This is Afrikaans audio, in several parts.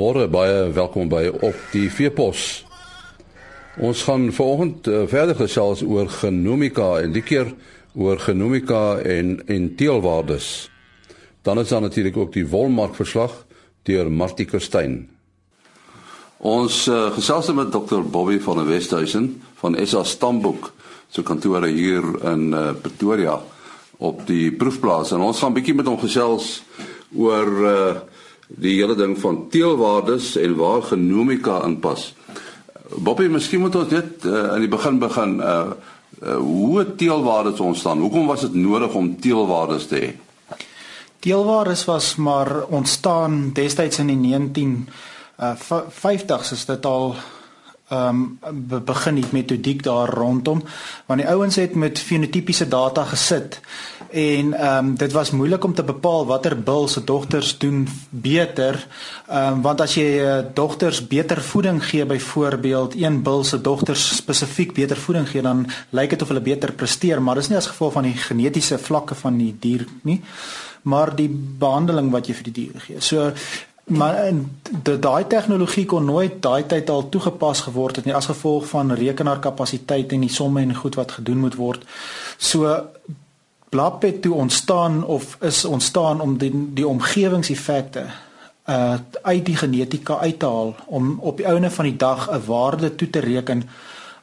Môre baie welkom by op die Veepos. Ons gaan vanoggend uh, verder gesels oor genomika en die keer oor genomika en en teelwaardes. Dan is daar natuurlik ook die wolmarkverslag deur Martie Kerstyn. Ons uh, gesels met Dr Bobby van der Westhuizen van SA Stamboek se kantore hier in uh, Pretoria op die proefplaas en ons gaan bietjie met hom gesels oor uh, die hele ding van teelwaardes en waar genomika inpas. Bobby, miskien moet ons net uh, in die begin begin uh, uh hoe teelwaardes ontstaan. Hoekom was dit nodig om teelwaardes te hê? Teelwaardes was maar ontstaan destyds in die 19 uh 50s is dit al ehm um, begin die metodiek daar rondom want die ouens het met fenotipiese data gesit en ehm um, dit was moeilik om te bepaal watter bil se dogters doen beter ehm um, want as jy uh, dogters beter voeding gee byvoorbeeld een bil se dogters spesifiek beter voeding gee dan lyk dit of hulle beter presteer maar dis nie as gevolg van die genetiese vlakke van die dier nie maar die behandeling wat jy vir die dier gee so maar daai tegnologie kon nooit daai tyd al toegepas geword het nie as gevolg van rekenaarkapasiteit en die somme en goed wat gedoen moet word. So blap het toe ontstaan of is ontstaan om die die omgewingseffekte uh uit die genetika uit te haal om op die ouene van die dag 'n waarde toe te reken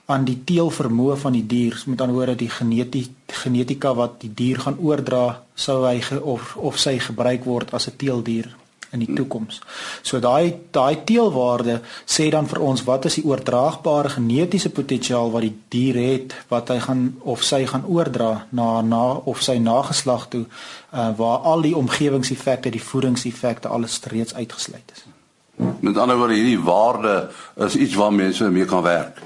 aan die teelvermoë van die dier. Met ander woorde die genetie, genetika wat die dier gaan oordra sou hy ge, of of sy gebruik word as 'n teeldier in die toekoms. So daai daai teelwaarde sê dan vir ons wat is die oordraagbare genetiese potensiaal wat die dier het wat hy gaan of sy gaan oordra na na of sy nageslag toe uh, waar al die omgewingseffekte, die voedingseffekte alles reeds uitgesluit is. Met ander woorde hierdie waarde is iets waar mense mee kan werk.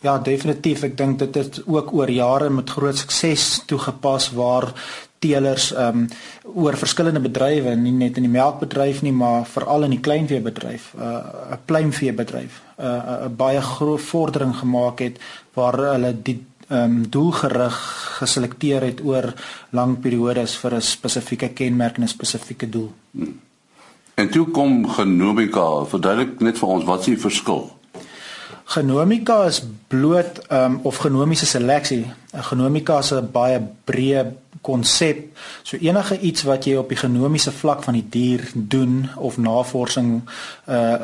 Ja, definitief. Ek dink dit het ook oor jare met groot sukses toegepas waar teelers um, oor verskillende bedrywe nie net in die melkbedryf nie maar veral in die kleinveebedryf 'n uh, pluimveebedryf 'n uh, baie groot vordering gemaak het waar hulle die um, doelgerig geselekteer het oor lang periodes vir 'n spesifieke kenmerk en 'n spesifieke doel. En toe kom genomika, verduidelik net vir ons wat is die verskil? Genomika is bloot um, of genomiese seleksie. Genomika is 'n baie breë konsep. So enige iets wat jy op die genomiese vlak van die dier doen of navorsing uh,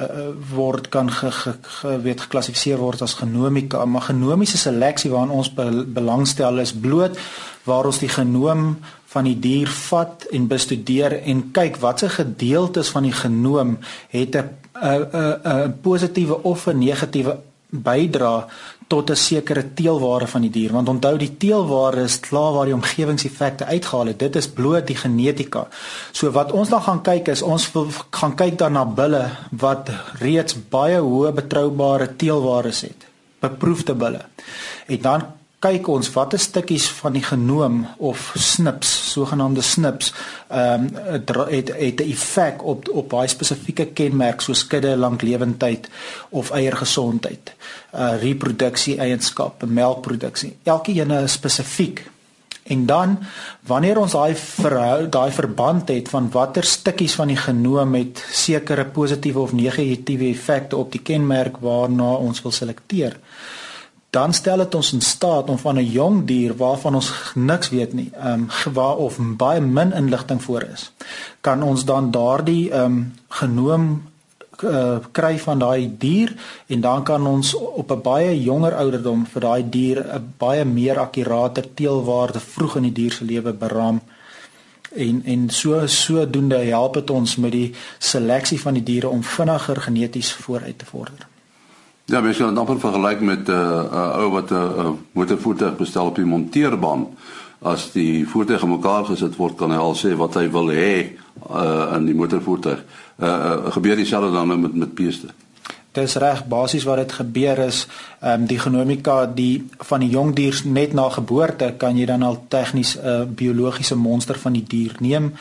word kan ge, ge, ge weet geklassifiseer word as genomika. Maar genomiese seleksie waaraan ons be, belangstel is bloot waar ons die genoom van die dier vat en bestudeer en kyk watse gedeeltes van die genoom het 'n 'n 'n positiewe of 'n negatiewe bydra tot 'n sekere teelwaarde van die dier. Want onthou die teelwaarde is klaar waar die omgewingseffekte uitgehaal het. Dit is bloot die genetika. So wat ons dan gaan kyk is ons gaan kyk dan na bulle wat reeds baie hoë betroubare teelwaardes het. Beproefde bulle. En dan kyk ons watter stukkies van die genoom of snips, sogenaamde snips, ehm um, het het 'n effek op op baie spesifieke kenmerk soos kudde langlewendheid of eiergesondheid, uh reproduksie eienskappe, melkproduksie. Elkeen is spesifiek. En dan wanneer ons daai daai verband het van watter stukkies van die genoom het sekere positiewe of negatiewe effekte op die kenmerk waarna ons wil selekteer dan stel dit ons in staat om van 'n jong dier waarvan ons niks weet nie, ehm um, waar of baie min inligting voor is, kan ons dan daardie ehm um, genoom uh, kry van daai dier en dan kan ons op 'n baie jonger ouderdom vir daai dier 'n baie meer akkurate teelwaarde vroeg in die dier se lewe beraam en en so sodoende help dit ons met die seleksie van die diere om vinniger geneties vooruit te vorder. Ja, mens kan dit amper vergelyk met 'n uh, uh, ou wat 'n uh, uh, motorvoertuig bestel op die monteerbaan. As die voertuig in mekaar gesit word, kan hy al sê wat hy wil hê uh, in die motorvoertuig. Uh, uh, gebeur dieselfde dan nou met met beeste. Dis reg, basies wat dit gebeur is, ehm um, die genomika die van die jong dier net na geboorte kan jy dan al tegnies 'n uh, biologiese monster van die dier neem,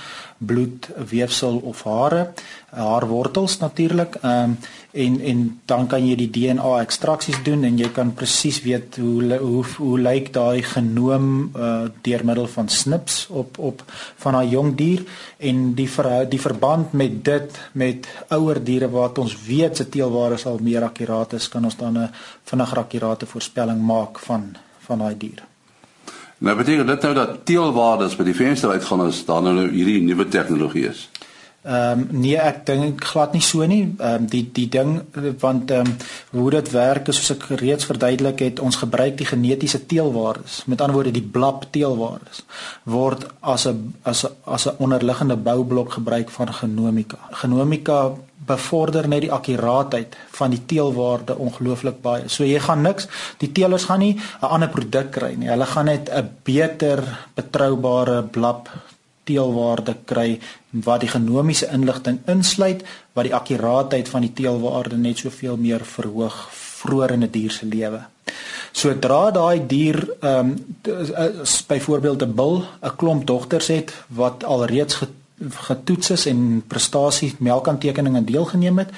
bloed, weefsel of hare. haar wortels natuurlik. Ehm um, en en dan kan jy die DNA ekstraksies doen en jy kan presies weet hoe hoe hoe lyk daai genoom uh, deur middel van snips op op van daai jong dier en die ver, die verband met dit met ouer diere wat ons weet se teelwaarde sal meer akkuraat is kan ons dan 'n vinniger akkurate voorspelling maak van van daai dier. Nou beteken dit nou dat teelwaardes by die venster uitgaan as dan nou hierdie nuwe tegnologie is. Ehm um, nee, ek dink glad nie so nie. Ehm um, die die ding want ehm um, hoe dit werk is soos ek reeds verduidelik het, ons gebruik die genetiese teelwaardes. Met ander woorde die blap teelwaardes word as 'n as 'n as 'n onderliggende boublok gebruik van genomika. Genomika bevorder net die akkuraatheid van die teelwaarde ongelooflik baie. So jy gaan niks, die teelers gaan nie 'n ander produk kry nie. Hulle gaan net 'n beter betroubare blap teelwaarde kry wat die genomiese inligting insluit wat die akkuraatheid van die teelwaarde net soveel meer verhoog vroeër in 'n dier se lewe. Sodra daai dier ehm um, byvoorbeeld 'n bil 'n klomp dogters het wat alreeds getoets is en prestasie melkantekeninge deelgeneem het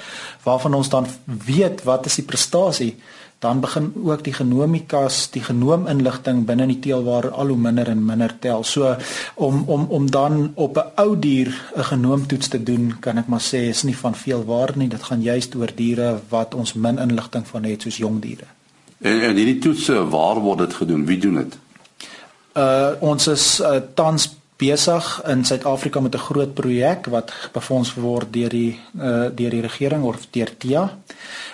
waarvan ons dan weet wat is die prestasie dan begin ook die genomikas, die genoominligting binne die teelwaar al hoe minder en minder tel. So om om om dan op 'n ou dier 'n genoomtoets te doen, kan ek maar sê is nie van veel waarde nie. Dit gaan juist oor diere wat ons min inligting van het soos jong diere. En en hierdie toetse, waar word dit gedoen? Wie doen dit? Uh ons is uh, tans besig in Suid-Afrika met 'n groot projek wat befonds word deur die uh, deur die regering of deur TIA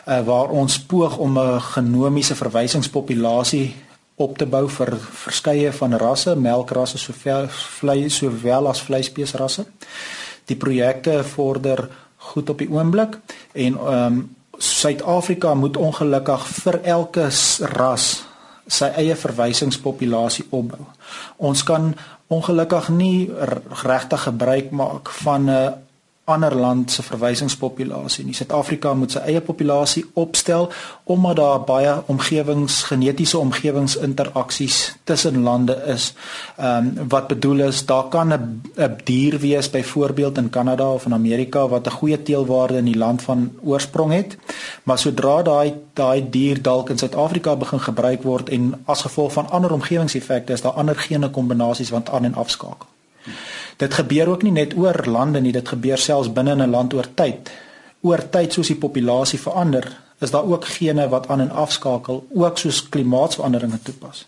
uh, waar ons poog om 'n genomiese verwysingspopulasie op te bou vir verskeie van rasse, melkrasse soveel vleis sowel as vleisbeesrasse. Die projekte vorder goed op die oomblik en ehm um, Suid-Afrika moet ongelukkig vir elke ras sy eie verwysingspopulasie opbou. Ons kan ongelukkig nie regtig gebruik maak van 'n ander land se verwysingspopulasie nie. Suid-Afrika moet sy eie populasie opstel omdat daar baie omgewings genetiese omgewingsinteraksies tussen lande is. Ehm um, wat bedoel is daar kan 'n 'n dier wees byvoorbeeld in Kanada of in Amerika wat 'n goeie teelwaarde in die land van oorsprong het, maar sodra daai daai dier dalk in Suid-Afrika begin gebruik word en as gevolg van ander omgewingseffekte is daar ander gene kombinasies wat aan en afskakel. Dit gebeur ook nie net oor lande nie, dit gebeur selfs binne 'n land oor tyd. Oor tyd soos die populasie verander, is daar ook gene wat aan en afskakel, ook soos klimaatsveranderinge toepas.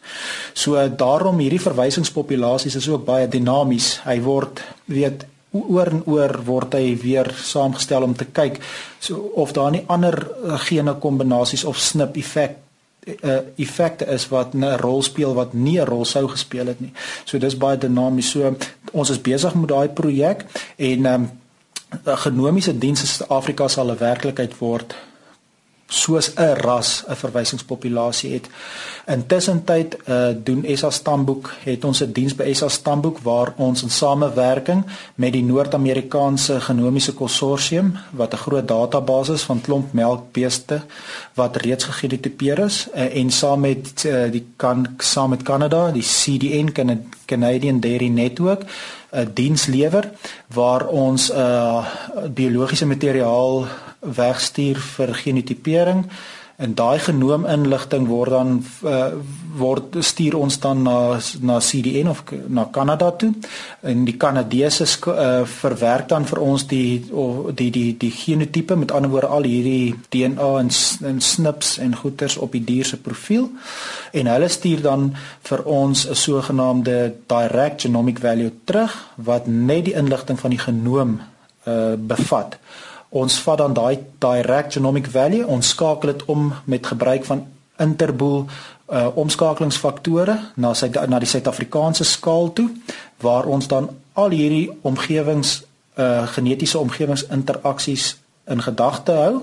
So daarom hierdie verwysingspopulasies is ook baie dinamies. Hy word weet oor en oor word hy weer saamgestel om te kyk so of daar nie ander eh, gene kombinasies of snip effek uh, effekte is wat 'n rol speel wat nie 'n rol sou gespeel het nie. So dis baie dinamies. So ons is besig met daai projek en um, genomiese dienste in Suid-Afrika sal 'n werklikheid word soos 'n ras 'n verwysingspopulasie het. Intussen tyd uh, doen SA Stamboek het ons 'n diens by SA Stamboek waar ons in samewerking met die Noord-Amerikaanse Genomiese Konsortium wat 'n groot database van klomp melkbeeste wat reeds gegenotipeer is uh, en saam met uh, die kan saam met Kanada, die CDN Canadian Dairy Network 'n diens lewer waar ons uh biologiese materiaal wegstuur vir genotipering en daai genoominligting word dan uh, word stuur ons dan na na CDN of na Kanada toe. En die Kanadese uh, verwerk dan vir ons die die die die genotipe. Met ander woorde al hierdie DNA en, en snips en goeters op die dier se profiel. En hulle stuur dan vir ons 'n sogenaamde direct genomic value terug wat net die inligting van die genoom uh, bevat ons vat dan daai direct genomic value ons skakel dit om met gebruik van interboel uh, omskakelingsfaktore na sy na die Suid-Afrikaanse skaal toe waar ons dan al hierdie omgewings uh, genetiese omgewingsinteraksies in gedagte hou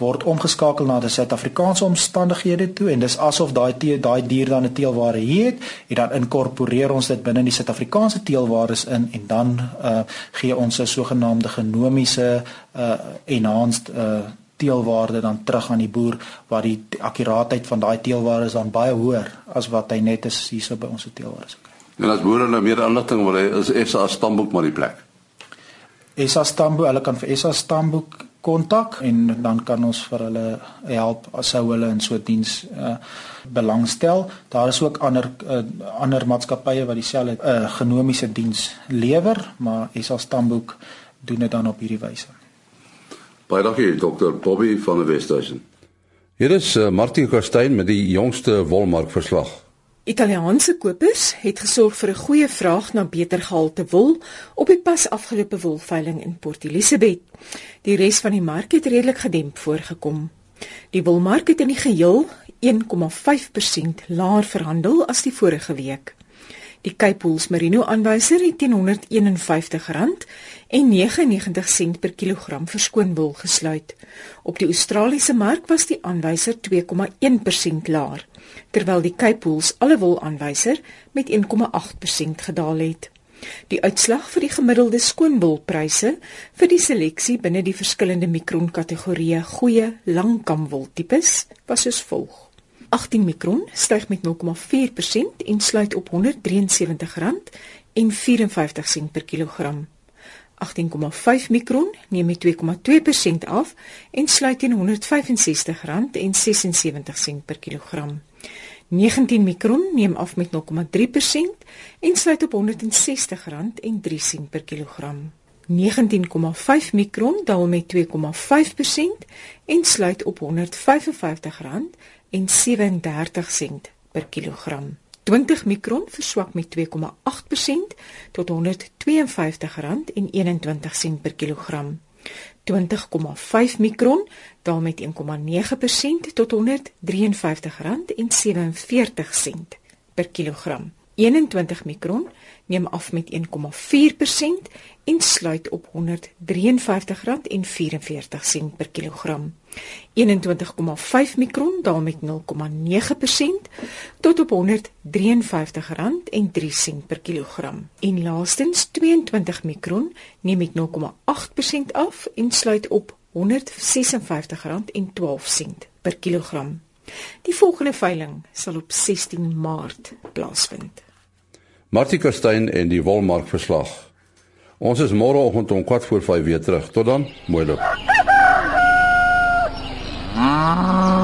word omgeskakel na die Suid-Afrikaanse omstandighede toe en dis asof daai daai dier dan 'n teelware het en dan inkorporeer ons dit binne die Suid-Afrikaanse teelwares in en dan uh, gee ons 'n sogenaamde genomiese uh, enhanced uh, teelwaarde dan terug aan die boer waar die, akkuraatheid van daai teelware is dan baie hoër as wat hy net is hierso by ons teelware is. En as boere nou meer inligting wil hê is SA stamboek maar die plek. SA Stambo, hulle kan vir SA Stambo kontak en dan kan ons vir hulle help as sou hulle in so 'n diens uh, belangstel. Daar is ook ander uh, ander maatskappye wat dieselfde uh, genomiese diens lewer, maar SA Stambo doen dit dan op hierdie wyse. Baie dankie Dr. Bobby van die Wesduisen. Hier is uh, Martin Kerstyn met die jongste wolmark verslag. Italiaanse kopers het gesorg vir 'n goeie vraag na beter gehalte wol op die pas afgelope wolveiling in Port Elizabeth. Die res van die mark het redelik gedemp voorgekom. Die wolmark het in die geheel 1,5% laer verhandel as die vorige week. Die Cape Wool Merino aanwyser het teen R151 en 99 sent per kilogram vir skoonwol gesluit. Op die Australiese mark was die aanwyser 2,1% laer terwyl die Cape Wool alle wol aanwyser met 1,8% gedaal het. Die uitslag vir die gemiddelde skoonwolpryse vir die seleksie binne die verskillende mikron kategorieë goeie langkamwol tipes was soos volg. 18 mikron styg met 0,4% en sluit op R173.54 per kilogram. 18,5 mikron neem met 2,2% af en sluit teen R165.76 per kilogram. 19 mikron neem af met 0,3% en sluit op R160.03 per kilogram. 19,5 mikron daal met 2,5% en sluit op R155.37 per kilogram. 20 mikron verswak met 2,8% tot R152.21 per kilogram. 20,5 mikron daal met 1,9% tot R153.47 per kilogram. 21 mikron neem af met 1,4% en sluit op R153.44 per kilogram. 21,5 mikron daal met 0,9% tot op R153.03 per kilogram. En laastens 22 mikron neem met 0,8% af en sluit op R156.12 per kilogram. Die volgende veiling sal op 16 Maart plaasvind. Martie Kerstyn en die Wolmark verslag. Ons is môreoggend om 4 voor 5 weer terug. Tot dan, mooi loop. Ah.